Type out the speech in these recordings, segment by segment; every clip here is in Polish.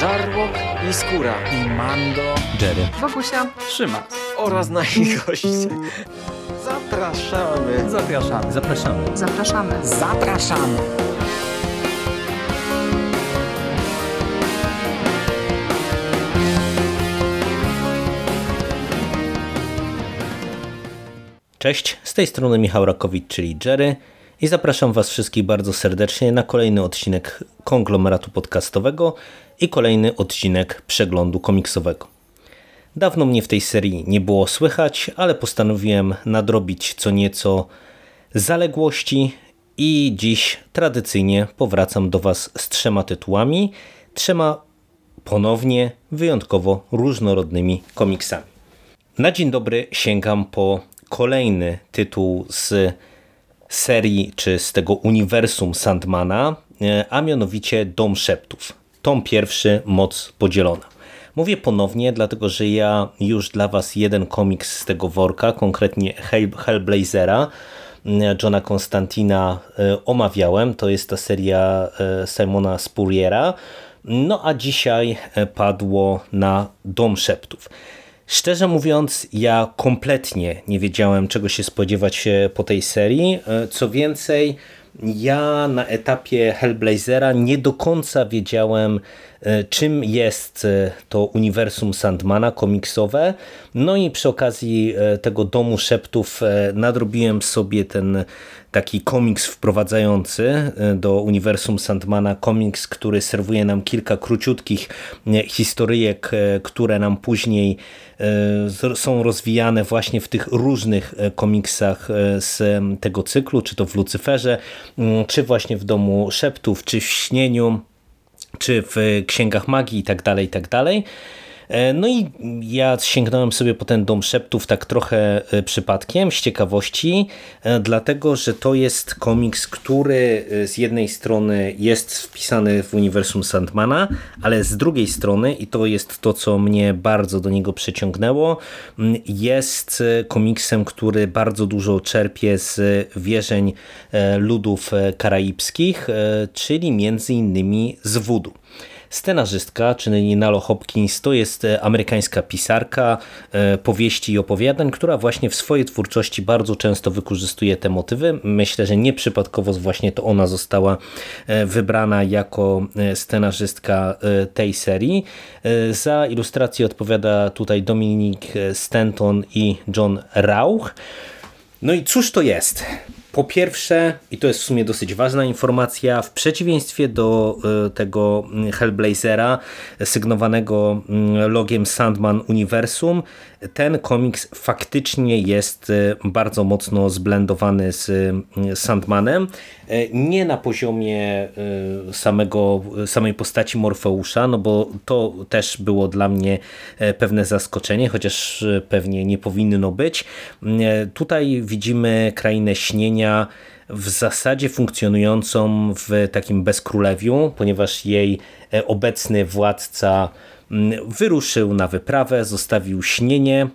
Żarłok i Skóra i Mando, Jerry, Wokusia, Trzyma oraz nasi goście. Zapraszamy. Zapraszamy. zapraszamy. zapraszamy. Zapraszamy. Cześć, z tej strony Michał Rakowicz, czyli Jerry i zapraszam Was wszystkich bardzo serdecznie na kolejny odcinek konglomeratu podcastowego i kolejny odcinek przeglądu komiksowego. Dawno mnie w tej serii nie było słychać, ale postanowiłem nadrobić co nieco zaległości i dziś tradycyjnie powracam do Was z trzema tytułami, trzema ponownie wyjątkowo różnorodnymi komiksami. Na dzień dobry sięgam po kolejny tytuł z serii czy z tego uniwersum Sandmana, e, a mianowicie Dom Szeptów. Tom pierwszy, Moc Podzielona. Mówię ponownie, dlatego że ja już dla Was jeden komiks z tego worka, konkretnie Hellblazera, e, Johna Konstantina e, omawiałem. To jest ta seria Simona Spurriera. No a dzisiaj padło na Dom Szeptów. Szczerze mówiąc, ja kompletnie nie wiedziałem, czego się spodziewać po tej serii. Co więcej, ja na etapie Hellblazera nie do końca wiedziałem, czym jest e, to uniwersum Sandmana komiksowe. No i przy okazji tego Domu Szeptów nadrobiłem sobie ten taki komiks wprowadzający do uniwersum Sandmana, komiks, który serwuje nam kilka króciutkich historyjek, które nam później E, są rozwijane właśnie w tych różnych e, komiksach e, z tego cyklu, czy to w Lucyferze, czy właśnie w Domu Szeptów, czy w Śnieniu, czy w Księgach Magii i tak dalej, i tak dalej. E, no i ja sięgnąłem sobie po ten Dom Szeptów tak trochę e, przypadkiem, z ciekawości, e, dlatego, że to jest komiks, który z jednej strony jest wpisany w uniwersum Sandmana, ale z drugiej strony, i to jest to, co mnie bardzo do niego przyciągnęło, jest komiksem, który bardzo dużo czerpie z wierzeń ludów karaibskich, czyli między innymi z wudu. Scenarzystka, czyli Nalo Hopkins, to jest e, amerykańska pisarka e, powieści i opowiadań, która właśnie w swojej twórczości bardzo często wykorzystuje te motywy. Myślę, że nieprzypadkowo właśnie to ona została e, wybrana jako scenarzystka tej serii. Za ilustrację odpowiada tutaj Dominik Stanton i John Rauch. No i cóż to jest? Po pierwsze, i to jest w sumie dosyć ważna informacja, w przeciwieństwie do e, tego Hellblazera sygnowanego mm, logiem Sandman Universum, ten komiks faktycznie jest e, bardzo mocno zblendowany z e, Sandmanem. Nie na poziomie samego, samej postaci Morfeusza, no bo to też było dla mnie pewne zaskoczenie, chociaż pewnie nie powinno być. Tutaj widzimy krainę śnienia, w zasadzie funkcjonującą w takim bezkrólewiu, ponieważ jej e, obecny władca wyruszył na wyprawę, zostawił śnienie,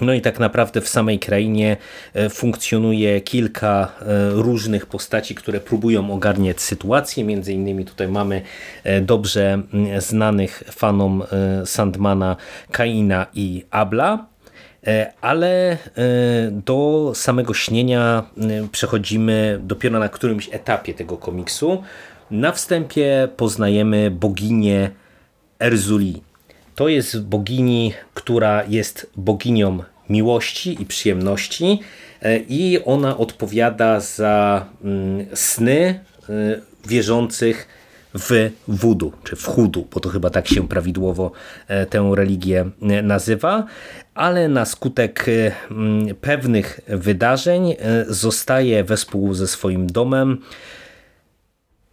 no i tak naprawdę w samej krainie e, funkcjonuje kilka e, różnych postaci, które próbują ogarniać sytuację. Między innymi tutaj mamy dobrze mm, znanych fanom Sandmana Kaina i Abla. E, ale e, do samego śnienia e, przechodzimy dopiero na którymś etapie tego komiksu. Na wstępie poznajemy boginię Erzuli. To jest bogini, która jest boginią miłości i przyjemności i ona odpowiada za mm, sny wierzących w wudu, czy w chudu, bo to chyba tak się prawidłowo e, tę religię e, nazywa, ale na skutek e, pewnych wydarzeń zostaje wespół ze swoim domem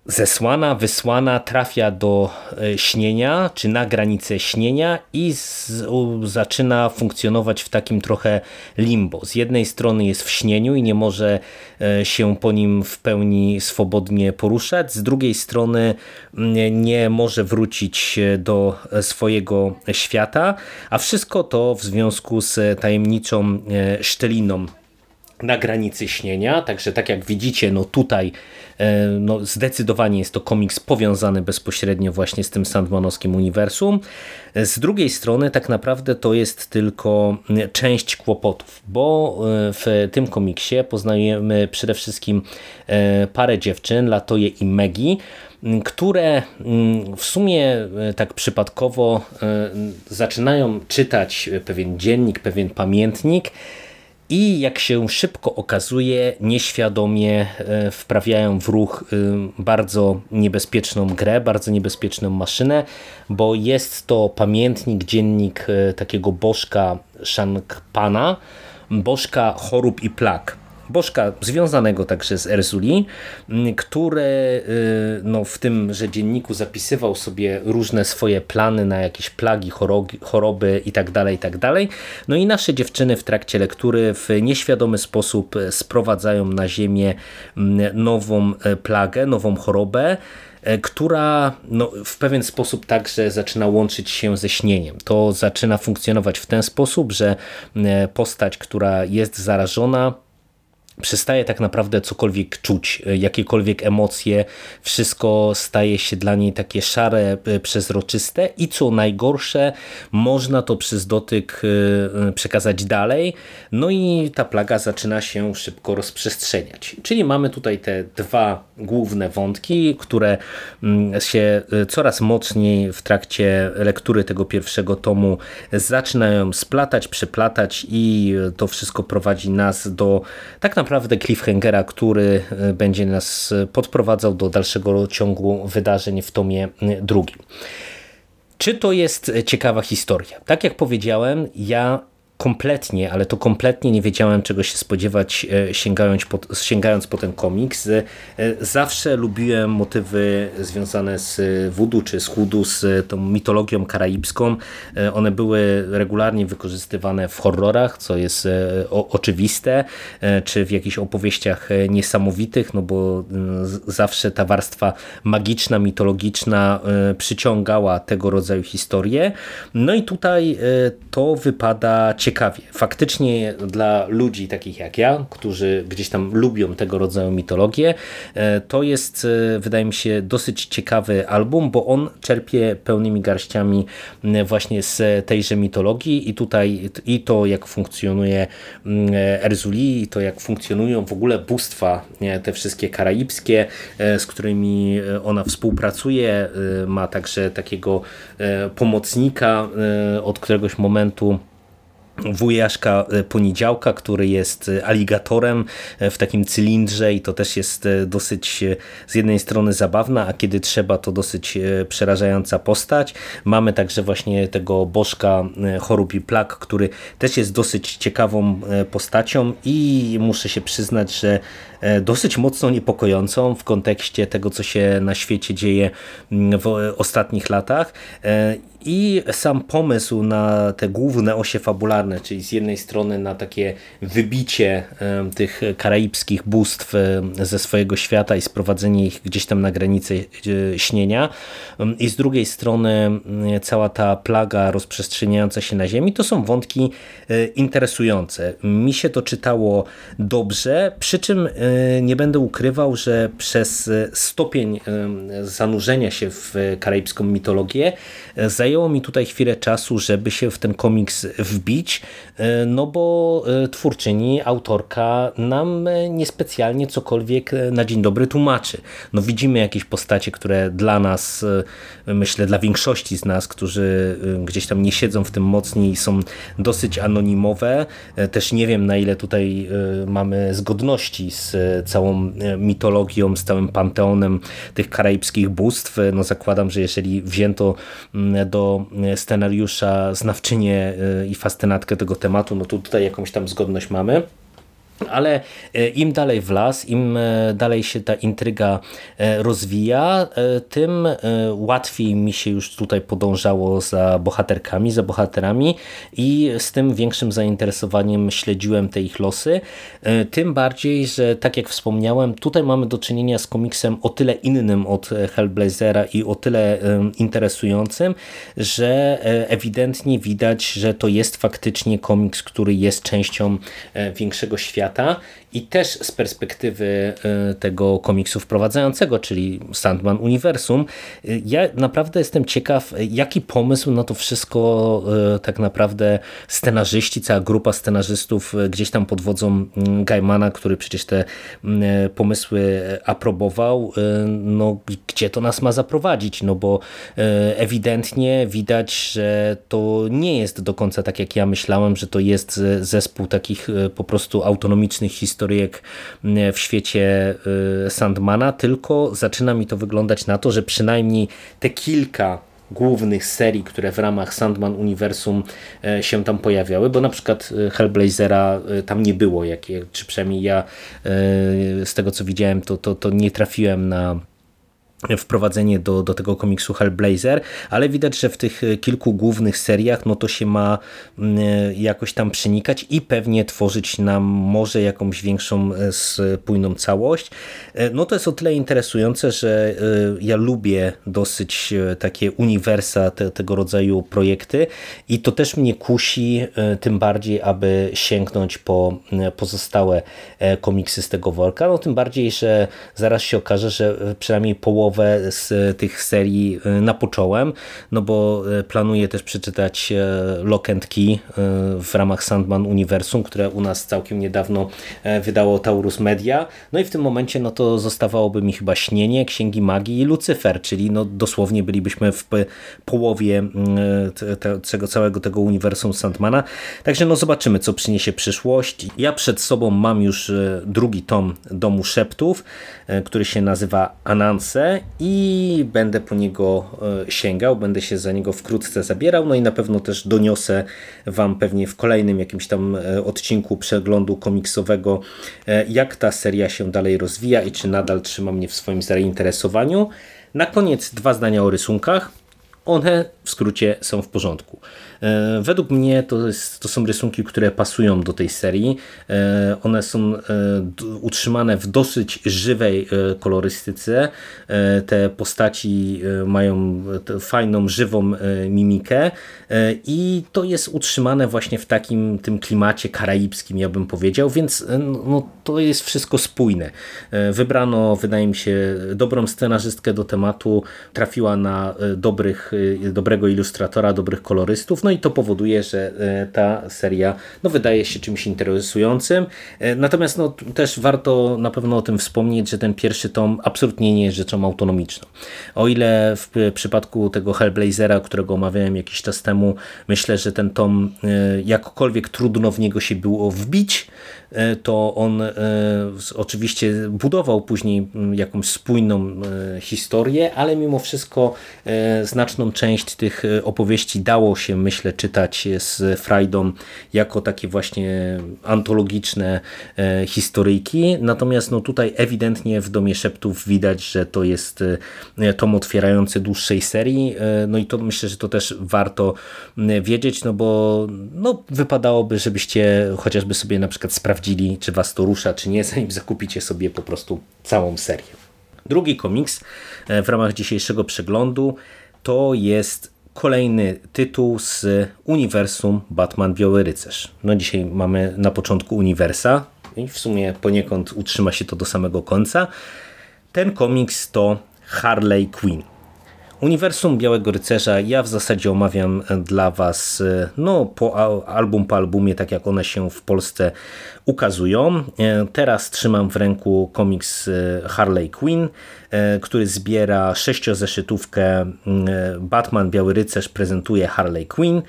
zesłana, wysłana, trafia do e, śnienia, czy na granicę śnienia i z, zaczyna funkcjonować w takim trochę limbo. Z jednej strony jest w śnieniu i nie może e, się po nim w pełni swobodnie poruszać, z drugiej strony nie może wrócić do swojego świata, a wszystko to w związku z tajemniczą e, szczeliną na granicy śnienia, także tak jak widzicie, no tutaj e, no zdecydowanie jest to komiks powiązany bezpośrednio właśnie z tym Sandmanowskim uniwersum. Z drugiej strony tak naprawdę to jest tylko część kłopotów, bo e, w tym komiksie poznajemy przede wszystkim e, parę dziewczyn, Latoje i Megi, które w sumie tak przypadkowo zaczynają czytać pewien dziennik, pewien pamiętnik, i jak się szybko okazuje, nieświadomie e, wprawiają w ruch e, bardzo niebezpieczną grę, bardzo niebezpieczną maszynę, bo jest to pamiętnik, dziennik e, takiego bożka Shankpana, bożka chorób i plag. Bożka związanego także z Erzuli, który no, w tymże dzienniku zapisywał sobie różne swoje plany na jakieś plagi, choroby itd., tak itd. Tak no i nasze dziewczyny w trakcie lektury w nieświadomy sposób sprowadzają na ziemię nową e, plagę, nową chorobę, e, która no, w pewien sposób także zaczyna łączyć się ze śnieniem. To zaczyna funkcjonować w ten sposób, że postać, która jest zarażona, przestaje tak naprawdę cokolwiek czuć, e, jakiekolwiek emocje, wszystko staje się dla niej takie szare, e, przezroczyste i co najgorsze, można to przez dotyk e, przekazać dalej, no i ta plaga zaczyna się szybko rozprzestrzeniać. Czyli mamy tutaj te dwa główne wątki, które mm, się coraz mocniej w trakcie lektury tego pierwszego tomu zaczynają splatać, przeplatać i to wszystko prowadzi nas do tak naprawdę cliffhangera, który e, będzie nas podprowadzał do dalszego ciągu wydarzeń w tomie drugim. Czy to jest ciekawa historia? Tak jak powiedziałem, ja kompletnie, ale to kompletnie nie wiedziałem czego się spodziewać e, sięgając po, sięgając po ten komiks. E, zawsze lubiłem motywy związane z voodoo czy z hudu, z tą mitologią karaibską. E, one były regularnie wykorzystywane w horrorach, co jest oczywiste, czy w jakichś opowieściach niesamowitych, no bo zawsze ta warstwa magiczna, mitologiczna przyciągała tego rodzaju historie. No i tutaj to wypada ciekawie ciekawie. Faktycznie dla ludzi takich jak ja, którzy gdzieś tam lubią tego rodzaju mitologię, e, to jest, e, wydaje mi się, dosyć ciekawy album, bo on czerpie pełnymi garściami właśnie z tejże mitologii i tutaj i to, jak funkcjonuje Erzuli, i to, jak funkcjonują w ogóle bóstwa, te wszystkie karaibskie, e, z którymi ona współpracuje, ma także takiego pomocnika od któregoś momentu wujaszka e, Poniedziałka, który jest e, aligatorem e, w takim cylindrze i to też jest dosyć z jednej strony zabawna, a kiedy trzeba to dosyć przerażająca postać. Mamy także właśnie tego bożka chorób i plag, który też jest dosyć ciekawą postacią i muszę się przyznać, że dosyć mocno niepokojącą w kontekście tego, co się na świecie dzieje mm, w ostatnich latach i sam pomysł na te główne osie fabularne, czyli z jednej strony na takie wybicie tych karaibskich bóstw ze swojego świata i sprowadzenie ich gdzieś tam na granicę e, śnienia i z drugiej strony cała ta plaga rozprzestrzeniająca się na ziemi, to są wątki e, interesujące. Mi się to czytało dobrze, przy czym e, nie będę ukrywał, że przez stopień zanurzenia się w karaibską mitologię Zajęło mi tutaj chwilę czasu, żeby się w ten komiks wbić, e, no bo e, twórczyni, autorka nam e, niespecjalnie cokolwiek na dzień dobry tłumaczy. No widzimy jakieś postacie, które dla nas, myślę dla większości z nas, którzy gdzieś tam nie siedzą w tym mocniej, są dosyć anonimowe. Też nie wiem na ile tutaj mamy zgodności z całą mitologią, z całym panteonem tych karaibskich bóstw. No zakładam, że jeżeli wzięto do scenariusza znawczynię i fascynatkę tego tematu, no to tutaj jakąś tam zgodność mamy. Ale e, im dalej w las, im e, dalej się ta intryga e, rozwija, tym łatwiej mi się już tutaj podążało za bohaterkami, za bohaterami i z tym większym zainteresowaniem śledziłem te ich losy. Tym bardziej, że tak jak wspomniałem, tutaj mamy do czynienia z komiksem o tyle innym od Hellblazera i o tyle interesującym, że ewidentnie widać, że to jest faktycznie komiks, który jest częścią większego świata ta i też z perspektywy tego komiksu wprowadzającego, czyli Sandman Uniwersum, ja naprawdę jestem ciekaw, jaki pomysł na to wszystko tak naprawdę scenarzyści, cała grupa scenarzystów gdzieś tam pod wodzą mm, Gaimana, który przecież te mm, pomysły aprobował, no gdzie to nas ma zaprowadzić, no bo ewidentnie widać, że to nie jest do końca tak jak ja myślałem, że to jest zespół takich po prostu autonomicznych historyjek w świecie Sandmana, tylko zaczyna mi to wyglądać na to, że przynajmniej te kilka głównych serii, które w ramach Sandman Uniwersum się tam pojawiały, bo na przykład Hellblazera tam nie było, jakie, czy przynajmniej ja z tego co widziałem, to, to, to nie trafiłem na wprowadzenie do, do tego komiksu Hellblazer, ale widać, że w tych kilku głównych seriach no to się ma mm, jakoś tam przenikać i pewnie tworzyć nam może jakąś większą e, spójną całość. E, no to jest o tyle interesujące, że e, ja lubię dosyć takie uniwersa, te, tego rodzaju projekty i to też mnie kusi tym bardziej, aby sięgnąć po pozostałe komiksy z tego worka, no tym bardziej, że zaraz się okaże, że przynajmniej połowę połowę z tych serii y, napocząłem, no bo y, planuję też przeczytać y, Lock and Key w ramach Sandman Uniwersum, które u nas całkiem niedawno wydało Taurus Media. No i w tym momencie no to zostawałoby mi chyba Śnienie, Księgi Magii i Lucyfer, czyli no dosłownie bylibyśmy w połowie tego całego tego uniwersum Sandmana. Także no zobaczymy, co przyniesie przyszłość. Ja przed sobą mam już drugi tom Domu Szeptów, który się nazywa Ananse i będę po niego e, sięgał, będę się za niego wkrótce zabierał, no i na pewno też doniosę Wam pewnie w kolejnym jakimś tam e, odcinku przeglądu komiksowego, e, jak ta seria się dalej rozwija i czy nadal trzyma mnie w swoim zainteresowaniu. Na koniec dwa zdania o rysunkach. One w skrócie są w porządku. E, według mnie to, jest, to są rysunki, które pasują do tej serii. E, one są e, utrzymane w dosyć żywej kolorystyce. Te postaci mają fajną, żywą mimikę i to jest utrzymane właśnie w takim tym klimacie karaibskim, ja bym powiedział, więc no, to jest wszystko spójne. Wybrano, wydaje mi się, dobrą scenarzystkę do tematu, trafiła na dobrych, dobrego ilustratora, dobrych kolorystów, no i to powoduje, że e, ta seria no, wydaje się czymś interesującym. E, natomiast no, też warto na pewno o tym wspomnieć, że ten pierwszy tom absolutnie nie jest rzeczą autonomiczną. O ile w przypadku tego Hellblazera, którego omawiałem jakiś czas temu, myślę, że ten tom e, jakkolwiek trudno w niego się było wbić, to on e, oczywiście budował później jakąś spójną e, historię, ale mimo wszystko znaczną część tych opowieści dało się, myślę, czytać z Frajdą jako takie właśnie antologiczne historyjki. Natomiast no tutaj ewidentnie w Domie Szeptów widać, że to jest tom otwierający dłuższej serii. No i to myślę, że to też warto wiedzieć, no bo no, wypadałoby, żebyście chociażby sobie na przykład sprawdzili sprawdzili, czy was to rusza, czy nie, zanim zakupicie sobie po prostu całą serię. Drugi komiks e, w ramach dzisiejszego przeglądu to jest kolejny tytuł z uniwersum Batman Biały Rycerz. No dzisiaj mamy na początku uniwersa i w sumie poniekąd utrzyma się to do samego końca. Ten komiks to Harley Quinn. Uniwersum Białego Rycerza ja w zasadzie omawiam dla Was no, po album po albumie, tak jak one się w Polsce ukazują. E, teraz trzymam w ręku komiks e, Harley Quinn, e, który zbiera sześciozeszytówkę Batman Biały Rycerz prezentuje Harley Quinn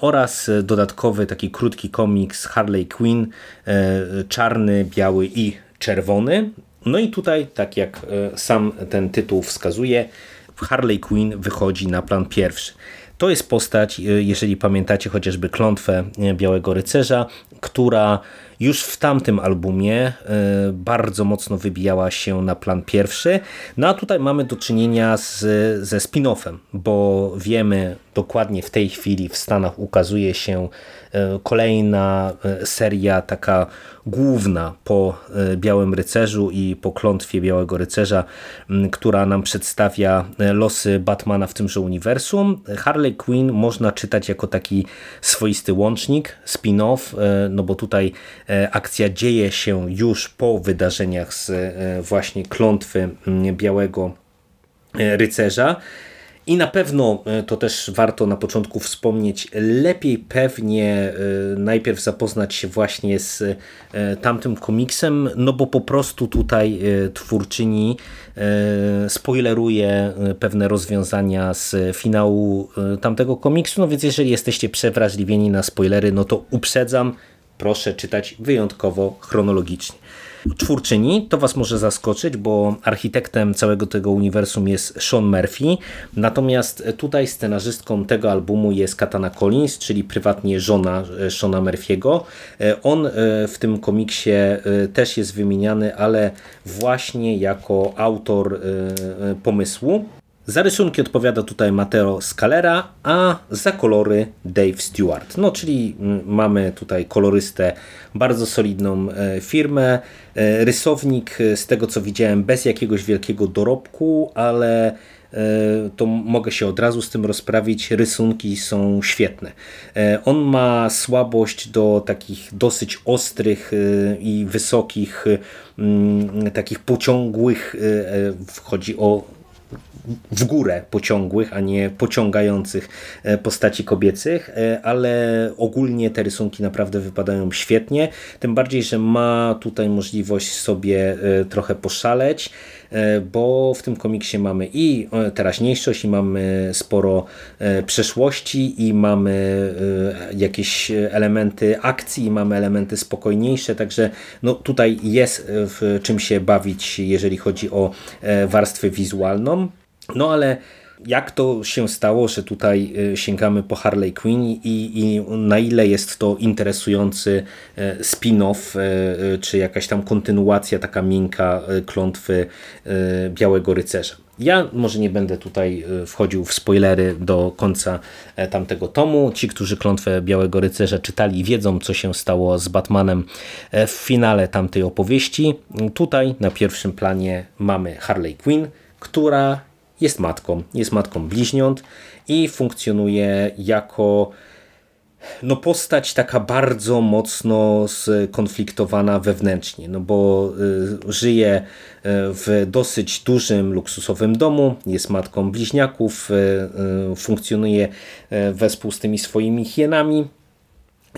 oraz dodatkowy taki krótki komiks Harley Quinn czarny, biały i czerwony. No i tutaj, tak jak sam ten tytuł wskazuje, Harley Quinn wychodzi na plan pierwszy. To jest postać, jeżeli pamiętacie chociażby klątwę Białego Rycerza, która już w tamtym albumie e, bardzo mocno wybijała się na plan pierwszy. No a tutaj mamy do czynienia z, ze spin-offem, bo wiemy dokładnie w tej chwili w Stanach ukazuje się e, kolejna e, seria taka główna po Białym Rycerzu i po klątwie Białego Rycerza, która nam przedstawia losy Batmana w tymże uniwersum. Harley Quinn można czytać jako taki swoisty łącznik, spin-off, no bo tutaj akcja dzieje się już po wydarzeniach z właśnie klątwy Białego Rycerza. I na pewno e, to też warto na początku wspomnieć, lepiej pewnie e, najpierw zapoznać się właśnie z e, tamtym komiksem, no bo po prostu tutaj twórczyni spoileruje pewne rozwiązania z finału tamtego komiksu, no więc jeżeli jesteście przewrażliwieni na spoilery, no to uprzedzam, proszę czytać wyjątkowo chronologicznie twórczyni. To Was może zaskoczyć, bo architektem całego tego uniwersum jest Sean Murphy, natomiast tutaj scenarzystką tego albumu jest Katana Collins, czyli prywatnie żona e, Seana Murphy'ego. E, on e, w tym komiksie też jest wymieniany, ale właśnie jako autor pomysłu. Za rysunki odpowiada tutaj Mateo Scalera, a za kolory Dave Stewart. No, czyli mm, mamy tutaj kolorystę, bardzo solidną e, firmę. E, rysownik, e, z tego co widziałem, bez jakiegoś wielkiego dorobku, ale to mogę się od razu z tym rozprawić. Rysunki są świetne. On ma słabość do takich dosyć ostrych i wysokich, mm, takich pociągłych, chodzi o w górę pociągłych, a nie pociągających e, postaci kobiecych, e, ale ogólnie te rysunki naprawdę wypadają świetnie, tym bardziej, że ma tutaj możliwość sobie e, trochę poszaleć, bo w tym komiksie mamy i teraźniejszość, i mamy sporo przeszłości, i mamy jakieś elementy akcji, i mamy elementy spokojniejsze, także no tutaj jest w czym się bawić, jeżeli chodzi o warstwę wizualną. No ale jak to się stało, że tutaj y, sięgamy po Harley Quinn i, i na ile jest to interesujący y, spin-off, y, czy jakaś tam kontynuacja taka miękka klątwy Białego Rycerza. Ja może nie będę tutaj wchodził w spoilery do końca e, tamtego tomu. Ci, którzy klątwę Białego Rycerza czytali, wiedzą, co się stało z Batmanem e, w finale tamtej opowieści. Tutaj na pierwszym planie mamy Harley Quinn, która jest matką, jest matką bliźniąt i funkcjonuje jako no postać taka bardzo mocno skonfliktowana wewnętrznie, no bo y, żyje y, w dosyć dużym, luksusowym domu, jest matką bliźniaków, y, funkcjonuje wespół z tymi swoimi hienami,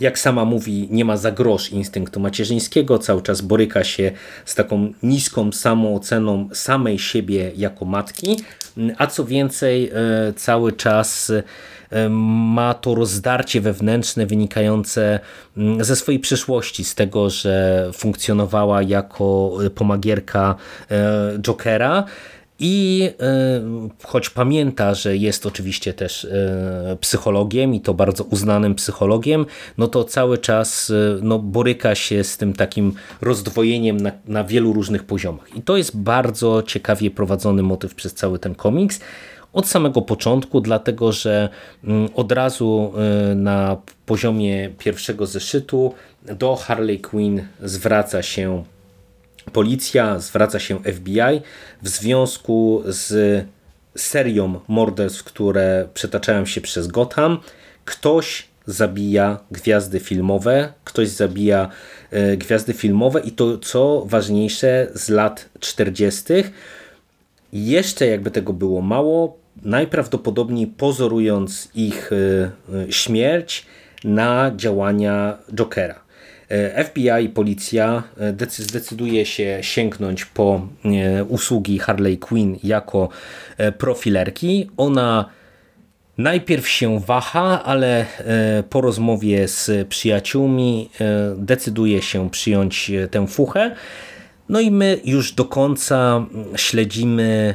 jak sama mówi, nie ma za grosz instynktu macierzyńskiego, cały czas boryka się z taką niską samooceną samej siebie jako matki, a co więcej, e, cały czas e, ma to rozdarcie wewnętrzne wynikające mm, ze swojej przeszłości, z tego, że funkcjonowała jako pomagierka e, Jokera i e, choć pamięta, że jest oczywiście też e, psychologiem i to bardzo uznanym psychologiem, no to cały czas e, no, boryka się z tym takim rozdwojeniem na, na wielu różnych poziomach. I to jest bardzo ciekawie prowadzony motyw przez cały ten komiks od samego początku, dlatego że mm, od razu na poziomie pierwszego zeszytu do Harley Quinn zwraca się Policja zwraca się FBI w związku z serią morderstw, które przetaczają się przez Gotham. Ktoś zabija gwiazdy filmowe, ktoś zabija e, gwiazdy filmowe i to co ważniejsze z lat 40. Jeszcze jakby tego było mało, najprawdopodobniej pozorując ich e, śmierć na działania Jokera. E, FBI policja e, zdecyduje się sięgnąć po e, usługi Harley Quinn jako profilerki. Ona najpierw się waha, ale po rozmowie z przyjaciółmi decyduje się przyjąć tę fuchę. No i my już do końca śledzimy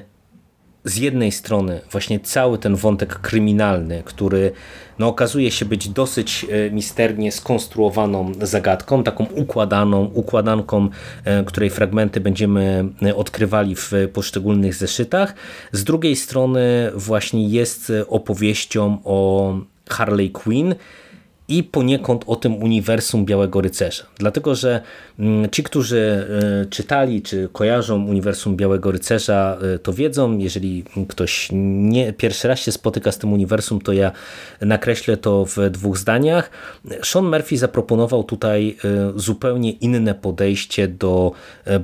z jednej strony właśnie cały ten wątek kryminalny, który no, okazuje się być dosyć e, misternie skonstruowaną zagadką, taką układaną, układanką, e, której fragmenty będziemy e, odkrywali w poszczególnych zeszytach. Z drugiej strony właśnie jest opowieścią o Harley Quinn i poniekąd o tym uniwersum Białego Rycerza. Dlatego, że mm, ci, którzy czytali czy kojarzą uniwersum Białego Rycerza, to wiedzą. Jeżeli ktoś nie pierwszy raz się spotyka z tym uniwersum, to ja nakreślę to w dwóch zdaniach. Sean Murphy zaproponował tutaj zupełnie inne podejście do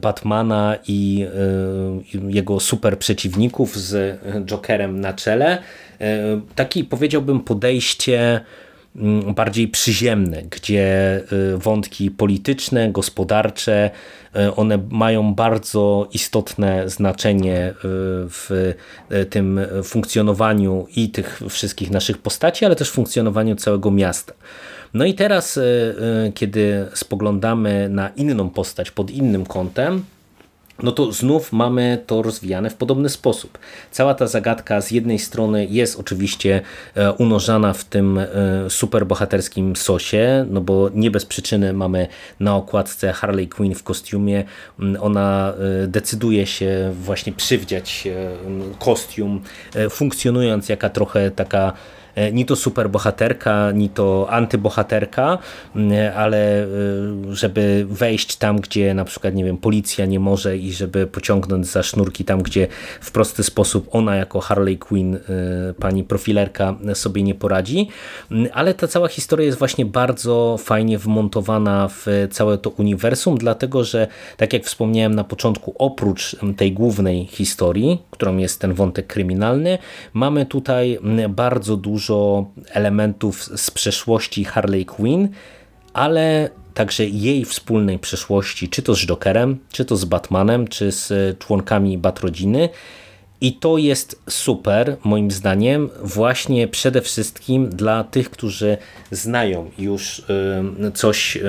Batmana i jego super przeciwników z Jokerem na czele. E, taki powiedziałbym podejście bardziej przyziemne, gdzie e, wątki polityczne, gospodarcze, e, one mają bardzo istotne znaczenie w tym funkcjonowaniu i tych wszystkich naszych postaci, ale też funkcjonowaniu całego miasta. No i teraz, kiedy spoglądamy na inną postać pod innym kątem, no to znów mamy to rozwijane w podobny sposób. Cała ta zagadka z jednej strony jest oczywiście e, unożana w tym e, superbohaterskim sosie, no bo nie bez przyczyny mamy na okładce Harley Quinn w kostiumie. Mm, ona e, decyduje się właśnie przywdziać kostium, funkcjonując jaka trochę taka ni to superbohaterka, ni to antybohaterka, ale e, żeby wejść tam, gdzie na przykład, nie wiem, policja nie może i żeby pociągnąć za sznurki tam, gdzie w prosty sposób ona jako Harley Quinn, e, pani profilerka sobie nie poradzi, ale ta cała historia jest właśnie bardzo fajnie wmontowana w całe to uniwersum, dlatego że, tak jak wspomniałem na początku, oprócz tej głównej historii, którą jest ten wątek kryminalny, mamy tutaj bardzo dużo dużo elementów z przeszłości Harley Quinn, ale także jej wspólnej przeszłości, czy to z Jokerem, czy to z Batmanem, czy z członkami Batrodziny. I to jest super, moim zdaniem, właśnie przede wszystkim dla tych, którzy znają już y, coś y,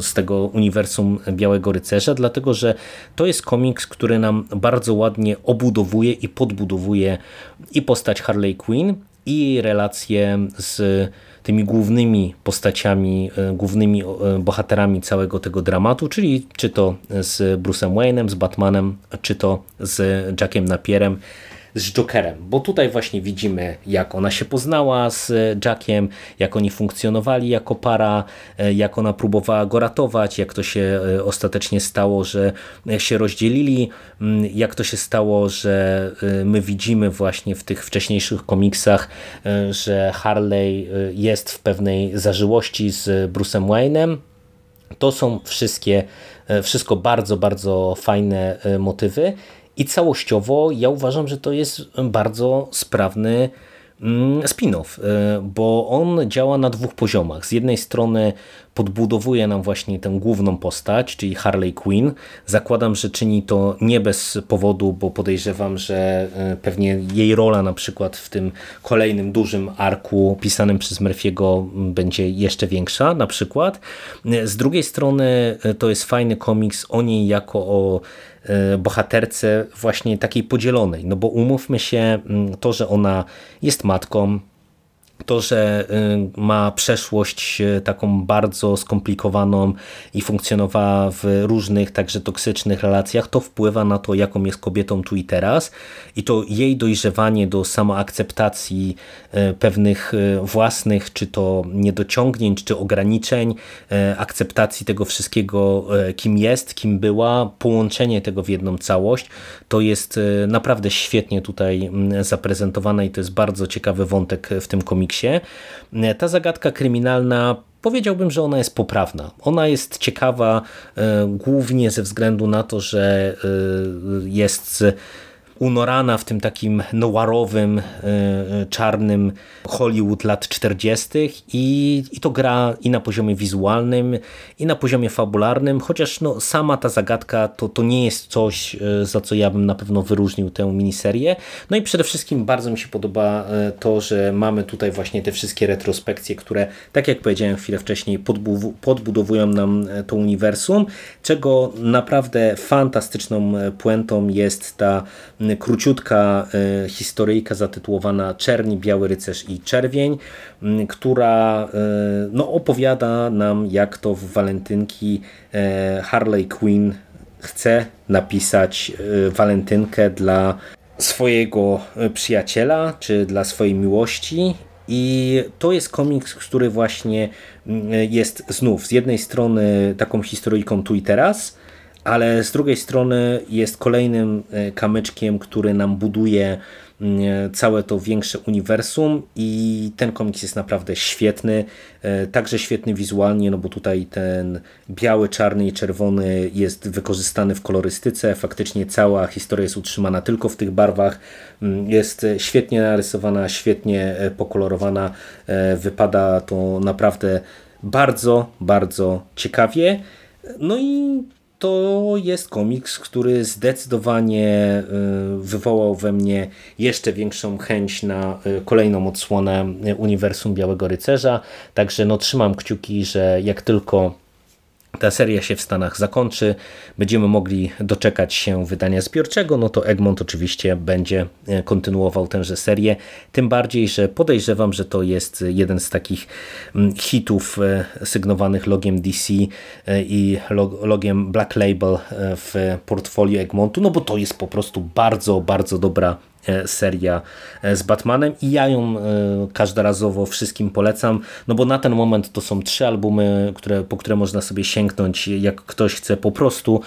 z tego uniwersum Białego Rycerza, dlatego że to jest komiks, który nam bardzo ładnie obudowuje i podbudowuje i postać Harley Quinn, i relacje z tymi głównymi postaciami, e, głównymi e, bohaterami całego tego dramatu, czyli czy to z Bruce'em Wayne'em, z Batmanem, czy to z Jackiem Napierem z Jokerem, bo tutaj właśnie widzimy, jak ona się poznała z Jackiem, jak oni funkcjonowali jako para, e, jak ona próbowała go ratować, jak to się e, ostatecznie stało, że się rozdzielili, mm, jak to się stało, że e, my widzimy właśnie w tych wcześniejszych komiksach, że Harley jest w pewnej zażyłości z Bruce'em Wayne'em. To są wszystkie, wszystko bardzo, bardzo fajne motywy i całościowo ja uważam, że to jest bardzo sprawny mm, spin-off, y, bo on działa na dwóch poziomach. Z jednej strony podbudowuje nam właśnie tę główną postać, czyli Harley Quinn. Zakładam, że czyni to nie bez powodu, bo podejrzewam, że e, pewnie jej rola na przykład w tym kolejnym dużym arku pisanym przez Murphy'ego będzie jeszcze większa na przykład. Z drugiej strony e, to jest fajny komiks o niej jako o e, bohaterce właśnie takiej podzielonej, no bo umówmy się, to, że ona jest matką, to, że y, ma przeszłość y, taką bardzo skomplikowaną i funkcjonowała w różnych, także toksycznych relacjach, to wpływa na to, jaką jest kobietą tu i teraz. I to jej dojrzewanie do samoakceptacji y, pewnych własnych, czy to niedociągnięć, czy ograniczeń, akceptacji tego wszystkiego, kim jest, kim była, połączenie tego w jedną całość, to jest naprawdę świetnie tutaj zaprezentowane i to jest bardzo ciekawy wątek w tym komiksie komiksie. Ta zagadka kryminalna powiedziałbym, że ona jest poprawna. Ona jest ciekawa e, głównie ze względu na to, że e, jest unorana w tym takim noirowym, e, e, czarnym Hollywood lat 40. I, i to gra i na poziomie wizualnym, i na poziomie fabularnym, chociaż no, sama ta zagadka to, to nie jest coś, e, za co ja bym na pewno wyróżnił tę miniserię. No i przede wszystkim bardzo mi się podoba to, że mamy tutaj właśnie te wszystkie retrospekcje, które, tak jak powiedziałem chwilę wcześniej, podbudowują nam to uniwersum, czego naprawdę fantastyczną puentą jest ta króciutka e, historyjka zatytułowana Czerni, Biały Rycerz i Czerwień, która e, no, opowiada nam jak to w walentynki Harley Quinn chce napisać walentynkę dla swojego przyjaciela, czy dla swojej miłości. I to jest komiks, który właśnie jest znów. Z jednej strony taką historyjką tu i teraz, ale z drugiej strony jest kolejnym e, kamyczkiem, który nam buduje mm, całe to większe uniwersum i ten komiks jest naprawdę świetny, e, także świetny wizualnie, no bo tutaj ten biały, czarny i czerwony jest wykorzystany w kolorystyce, faktycznie cała historia jest utrzymana tylko w tych barwach, mm, jest świetnie narysowana, świetnie e, pokolorowana, wypada to naprawdę bardzo, bardzo ciekawie. No i to jest komiks, który zdecydowanie y, wywołał we mnie jeszcze większą chęć na y, kolejną odsłonę Uniwersum Białego Rycerza. Także no, trzymam kciuki, że jak tylko ta seria się w Stanach zakończy, będziemy mogli doczekać się wydania zbiorczego, no to Egmont oczywiście będzie e, kontynuował tęże serię. Tym bardziej, że podejrzewam, że to jest jeden z takich mm, hitów e, sygnowanych logiem DC e, i logiem Black Label w portfolio Egmontu, no bo to jest po prostu bardzo, bardzo dobra seria e, z Batmanem i ja ją e, każdorazowo wszystkim polecam, no bo na ten moment to są trzy albumy, które, po które można sobie sięgnąć, jak ktoś chce po prostu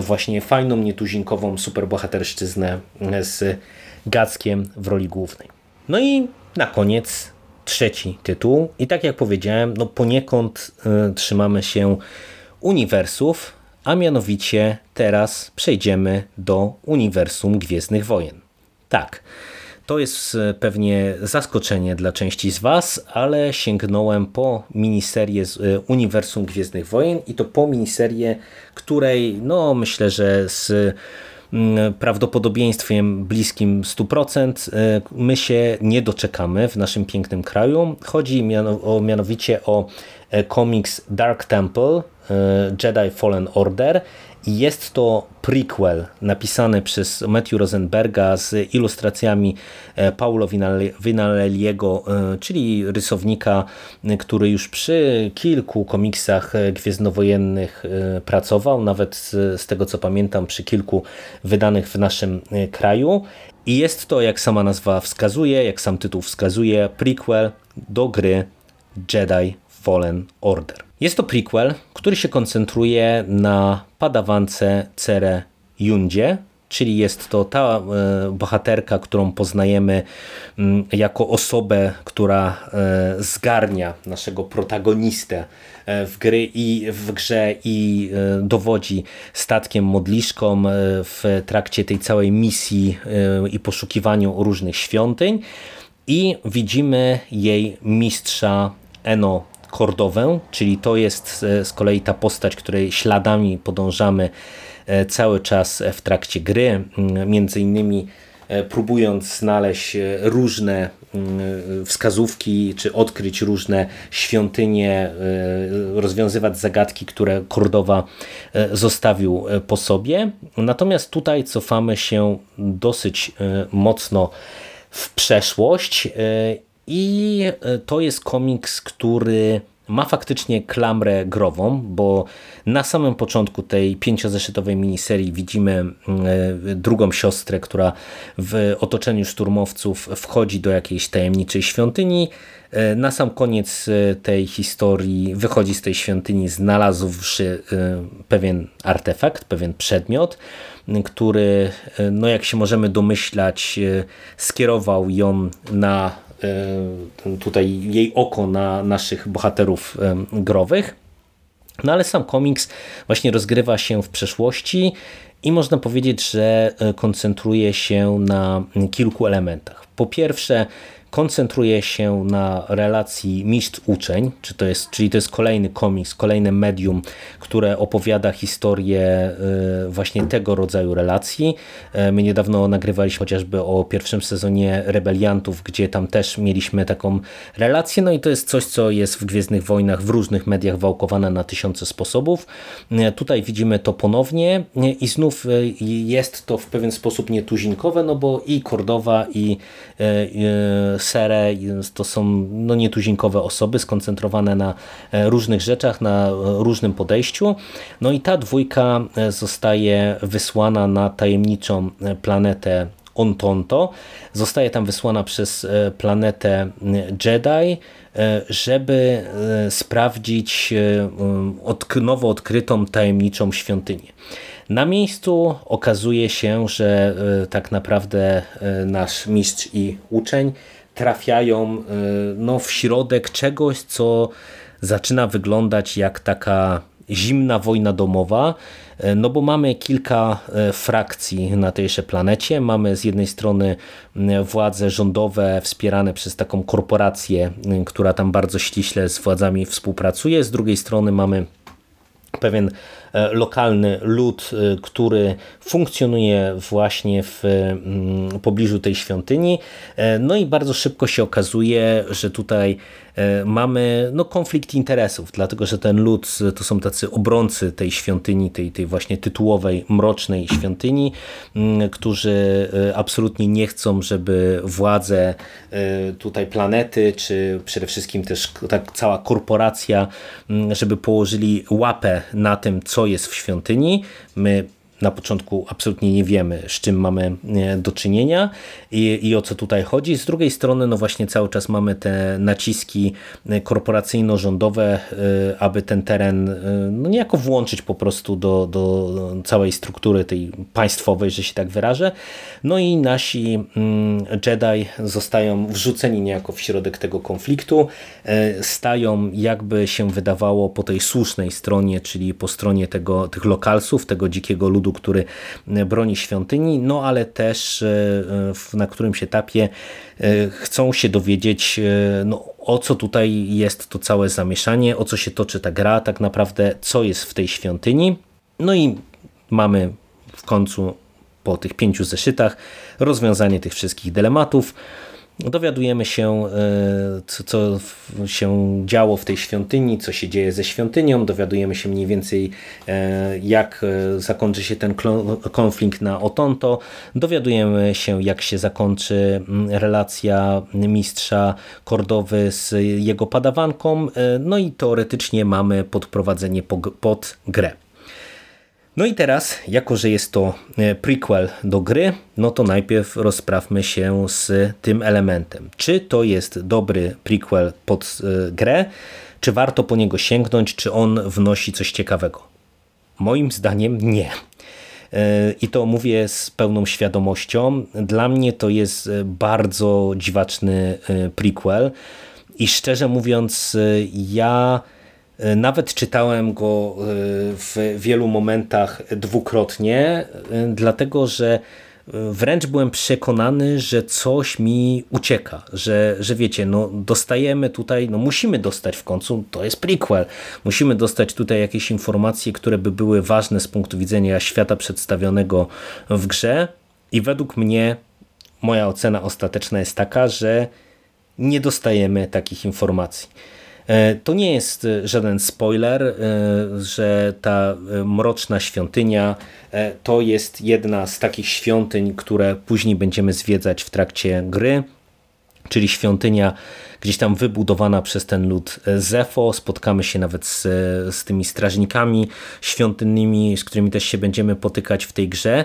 właśnie fajną, nietuzinkową superbohaterszczyznę z Gackiem w roli głównej. No i na koniec trzeci tytuł i tak jak powiedziałem, no poniekąd trzymamy się uniwersów, a mianowicie teraz przejdziemy do uniwersum Gwiezdnych Wojen. Tak, to jest e, pewnie zaskoczenie dla części z Was, ale sięgnąłem po miniserię z e, Uniwersum Gwiezdnych Wojen i to po miniserię, której no myślę, że z mm, prawdopodobieństwem bliskim 100% e, my się nie doczekamy w naszym pięknym kraju. Chodzi mianowicie o komiks Dark Temple Jedi Fallen Order jest to prequel napisany przez Matthew Rosenberga z ilustracjami e, Paulo Vinaleliego, e, czyli rysownika, który już przy kilku komiksach e, gwiezdnowojennych pracował, nawet z tego co pamiętam przy kilku wydanych w naszym kraju. I jest to, jak sama nazwa wskazuje, jak sam tytuł wskazuje, prequel do gry Jedi Fallen Order. Jest to prequel, który się koncentruje na padawance Cere Jundzie, czyli jest to ta e, bohaterka, którą poznajemy mm, jako osobę, która e, zgarnia naszego protagonistę e, w, gry i w grze i dowodzi statkiem modliszką w trakcie tej całej misji i poszukiwaniu różnych świątyń i widzimy jej mistrza Eno Kordowę, czyli to jest e, z kolei ta postać, której śladami podążamy e, cały czas w trakcie gry, między innymi e, próbując znaleźć różne wskazówki, czy odkryć różne świątynie, rozwiązywać zagadki, które Kordowa zostawił po sobie. Natomiast tutaj cofamy się dosyć mocno w przeszłość i e, to jest komiks, który ma faktycznie klamrę grową, bo na samym początku tej pięciozeszytowej miniserii widzimy mm, e, drugą siostrę, która w otoczeniu szturmowców wchodzi do jakiejś tajemniczej świątyni. E, na sam koniec tej historii wychodzi z tej świątyni znalazłszy pewien artefakt, pewien przedmiot, który, no jak się możemy domyślać, skierował ją na tutaj jej oko na naszych bohaterów e, growych. No ale sam komiks właśnie rozgrywa się w przeszłości i można powiedzieć, że e, koncentruje się na kilku elementach. Po pierwsze, koncentruje się na relacji mistrz-uczeń, czy to jest, czyli to jest kolejny komiks, kolejne medium, które opowiada historię y, właśnie tego rodzaju relacji. Y, my niedawno nagrywaliśmy chociażby o pierwszym sezonie Rebeliantów, gdzie tam też mieliśmy taką relację, no i to jest coś, co jest w Gwiezdnych Wojnach w różnych mediach wałkowane na tysiące sposobów. Y, tutaj widzimy to ponownie i znów jest to w pewien sposób nietuzinkowe, no bo i Kordowa i Serę, to są no, nietuzinkowe osoby skoncentrowane na e, różnych rzeczach, na e, różnym podejściu. No i ta dwójka e, zostaje wysłana na tajemniczą planetę Ontonto. Zostaje tam wysłana przez planetę Jedi, żeby sprawdzić nowo odkrytą tajemniczą świątynię. Na miejscu okazuje się, że tak naprawdę nasz mistrz i uczeń trafiają no, w środek czegoś, co zaczyna wyglądać jak taka zimna wojna domowa, e, no bo mamy kilka e, frakcji na tejże planecie. Mamy z jednej strony władze rządowe wspierane przez taką korporację, która tam bardzo ściśle z władzami współpracuje. Z drugiej strony mamy pewien lokalny lud, który funkcjonuje właśnie w pobliżu tej świątyni. No i bardzo szybko się okazuje, że tutaj E, mamy no, konflikt interesów, dlatego że ten lud to są tacy obrońcy tej świątyni, tej, tej właśnie tytułowej, mrocznej świątyni, mm, którzy e, absolutnie nie chcą, żeby władze e, tutaj planety, czy przede wszystkim też tak cała korporacja, mm, żeby położyli łapę na tym, co jest w świątyni. My na początku absolutnie nie wiemy, z czym mamy e, do czynienia i, i o co tutaj chodzi. Z drugiej strony, no właśnie cały czas mamy te naciski e, korporacyjno-rządowe, e, aby ten teren no niejako włączyć po prostu do, do całej struktury tej państwowej, że się tak wyrażę. No i nasi mm, Jedi zostają wrzuceni niejako w środek tego konfliktu, stają jakby się wydawało po tej słusznej stronie, czyli po stronie tego, tych lokalsów, tego dzikiego ludu, który broni świątyni, no ale też e, na którymś etapie e, chcą się dowiedzieć, e, no, o co tutaj jest to całe zamieszanie, o co się toczy ta gra, tak naprawdę co jest w tej świątyni. No i mamy w końcu po tych pięciu zeszytach rozwiązanie tych wszystkich dylematów dowiadujemy się, e, co, co, się działo w tej świątyni, co się dzieje ze świątynią, dowiadujemy się mniej więcej, e, jak e, zakończy się ten konflikt na Otonto, dowiadujemy się, jak się zakończy relacja mistrza Kordowy z jego padawanką, no i teoretycznie mamy podprowadzenie pod grę. No i teraz, jako że jest to e, prequel do gry, no to najpierw rozprawmy się z tym elementem. Czy to jest dobry prequel pod e, grę, czy warto po niego sięgnąć, czy on wnosi coś ciekawego? Moim zdaniem nie. E, I to mówię z pełną świadomością. Dla mnie to jest bardzo dziwaczny prequel i szczerze mówiąc ja nawet czytałem go e, w wielu momentach dwukrotnie, e, dlatego że wręcz byłem przekonany, że coś mi ucieka, że, że wiecie, no dostajemy tutaj, no musimy dostać w końcu, to jest prequel, musimy dostać tutaj jakieś informacje, które by były ważne z punktu widzenia świata przedstawionego w grze i według mnie moja ocena ostateczna jest taka, że nie dostajemy takich informacji. E, to nie jest e, żaden spoiler, e, że ta mroczna świątynia to jest jedna z takich świątyń, które później będziemy zwiedzać w trakcie gry, czyli świątynia gdzieś tam wybudowana przez ten lud Zefo. Spotkamy się nawet z, z tymi strażnikami świątynnymi, z którymi też się będziemy potykać w tej grze,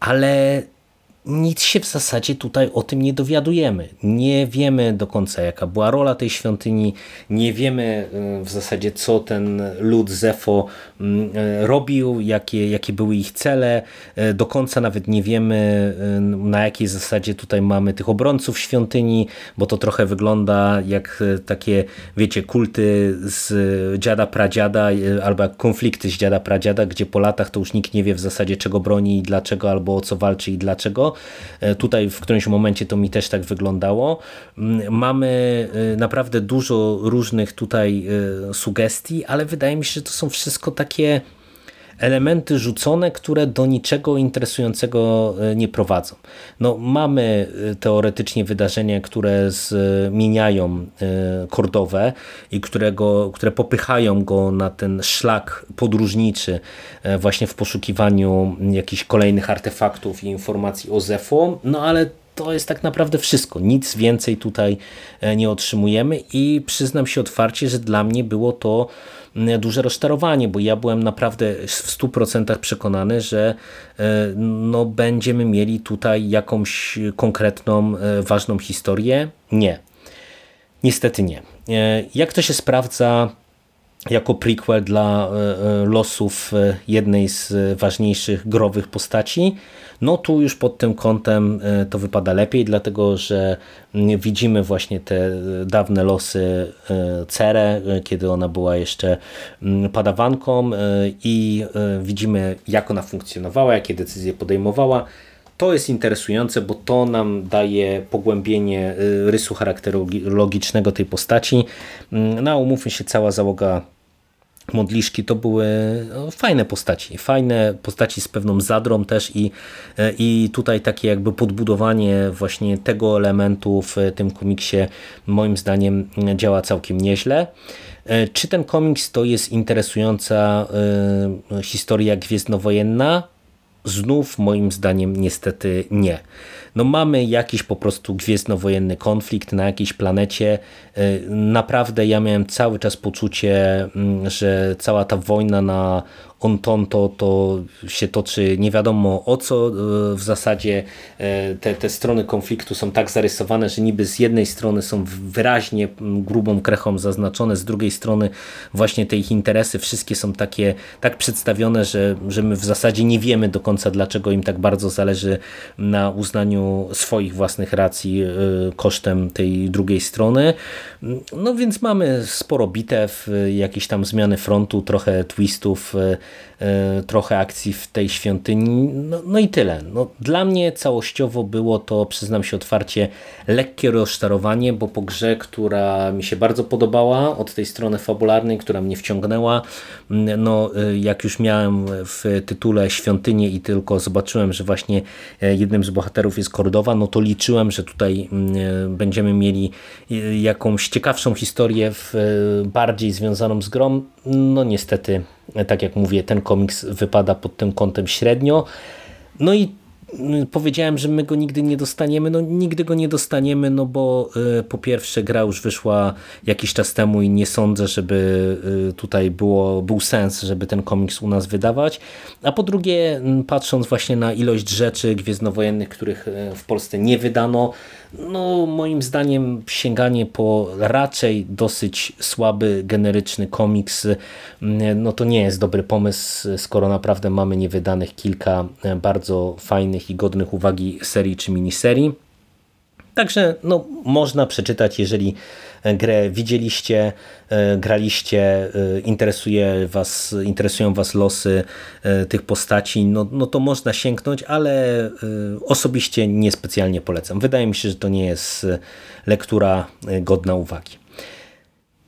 ale nic się w zasadzie tutaj o tym nie dowiadujemy. Nie wiemy do końca, jaka była rola tej świątyni, nie wiemy y, w zasadzie, co ten lud Zefo mm, y, robił, jakie, jakie były ich cele. Y, do końca nawet nie wiemy, na jakiej zasadzie tutaj mamy tych obrońców świątyni, bo to trochę wygląda jak takie, wiecie, kulty z dziada pradziada, albo konflikty z dziada pradziada, gdzie po latach to już nikt nie wie w zasadzie, czego broni i dlaczego, albo o co walczy i dlaczego E, tutaj w którymś momencie to mi też tak wyglądało. Mm, mamy e, naprawdę dużo różnych tutaj e, sugestii, ale wydaje mi się, że to są wszystko takie elementy rzucone, które do niczego interesującego e, nie prowadzą. No, mamy e, teoretycznie wydarzenia, które zmieniają Kordowe e, i którego, które popychają go na ten szlak podróżniczy właśnie w poszukiwaniu jakichś kolejnych artefaktów i informacji o Zefo, no ale to jest tak naprawdę wszystko. Nic więcej tutaj nie otrzymujemy i przyznam się otwarcie, że dla mnie było to duże rozczarowanie, bo ja byłem naprawdę w 100% przekonany, że e, no, będziemy mieli tutaj jakąś konkretną, e, ważną historię. Nie. Niestety nie. Jak to się sprawdza jako prequel dla losów jednej z ważniejszych growych postaci? No tu już pod tym kątem e, to wypada lepiej, dlatego że widzimy właśnie te dawne losy e, Cerę, e, kiedy ona była jeszcze mm, padawanką i widzimy jak ona funkcjonowała, jakie decyzje podejmowała. To jest interesujące, bo to nam daje pogłębienie rysu charakterologicznego tej postaci. Mm, no, umówmy się, cała załoga modliszki to były no, fajne postaci, fajne postaci z pewną zadrą też i, i tutaj takie jakby podbudowanie właśnie tego elementu w tym komiksie moim zdaniem działa całkiem nieźle. Czy ten komiks to jest interesująca y, historia gwiezdnowojenna? Znów moim zdaniem niestety nie. No mamy jakiś po prostu gwiezdnowojenny konflikt na jakiejś planecie. Y, naprawdę ja miałem cały czas poczucie, mm, że cała ta wojna na Ontonto to się toczy nie wiadomo o co. E, w zasadzie e, te, te strony konfliktu są tak zarysowane, że niby z jednej strony są wyraźnie grubą krechą zaznaczone, z drugiej strony właśnie te ich interesy wszystkie są takie tak przedstawione, że, że my w zasadzie nie wiemy do końca dlaczego im tak bardzo zależy na uznaniu swoich własnych racji e, kosztem tej drugiej strony. No więc mamy sporo bitew, jakieś tam zmiany frontu, trochę twistów, E, trochę akcji w tej świątyni, no, no i tyle. No, dla mnie całościowo było to, przyznam się otwarcie, lekkie rozczarowanie, bo po grze, która mi się bardzo podobała od tej strony fabularnej, która mnie wciągnęła, no e, jak już miałem w tytule świątynię i tylko zobaczyłem, że właśnie e, jednym z bohaterów jest Kordowa, no to liczyłem, że tutaj będziemy mieli jakąś ciekawszą historię, bardziej związaną z grą. No niestety tak jak mówię, ten komiks wypada pod tym kątem średnio. No i powiedziałem, że my go nigdy nie dostaniemy. No nigdy go nie dostaniemy, no bo y, po pierwsze gra już wyszła jakiś czas temu i nie sądzę, żeby y, tutaj było, był sens, żeby ten komiks u nas wydawać. A po drugie, mm, patrząc właśnie na ilość rzeczy gwiezdnowojennych, których y, w Polsce nie wydano, no moim zdaniem sięganie po raczej dosyć słaby, generyczny komiks, mm, no to nie jest dobry pomysł, skoro naprawdę mamy niewydanych kilka e, bardzo fajnych i godnych uwagi serii czy miniserii. Także no, można przeczytać, jeżeli grę widzieliście, e, graliście, e, interesuje was, interesują Was losy e, tych postaci, no, no to można sięgnąć, ale osobiście niespecjalnie polecam. Wydaje mi się, że to nie jest lektura godna uwagi.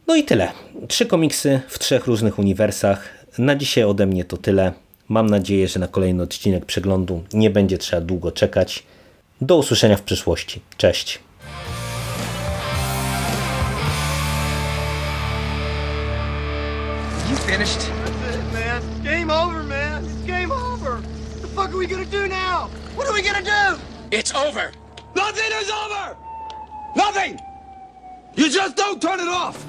No i tyle. Trzy komiksy w trzech różnych uniwersach. Na dzisiaj ode mnie to tyle. Mam nadzieję, że na kolejny odcinek przeglądu nie będzie trzeba długo czekać. Do usłyszenia w przyszłości. Cześć. You finished? That's it, man. Game over, man. It's game over. What the fuck are we gonna do now? What are we gonna do? It's over. Nothing is over! Nothing! You just don't turn it off!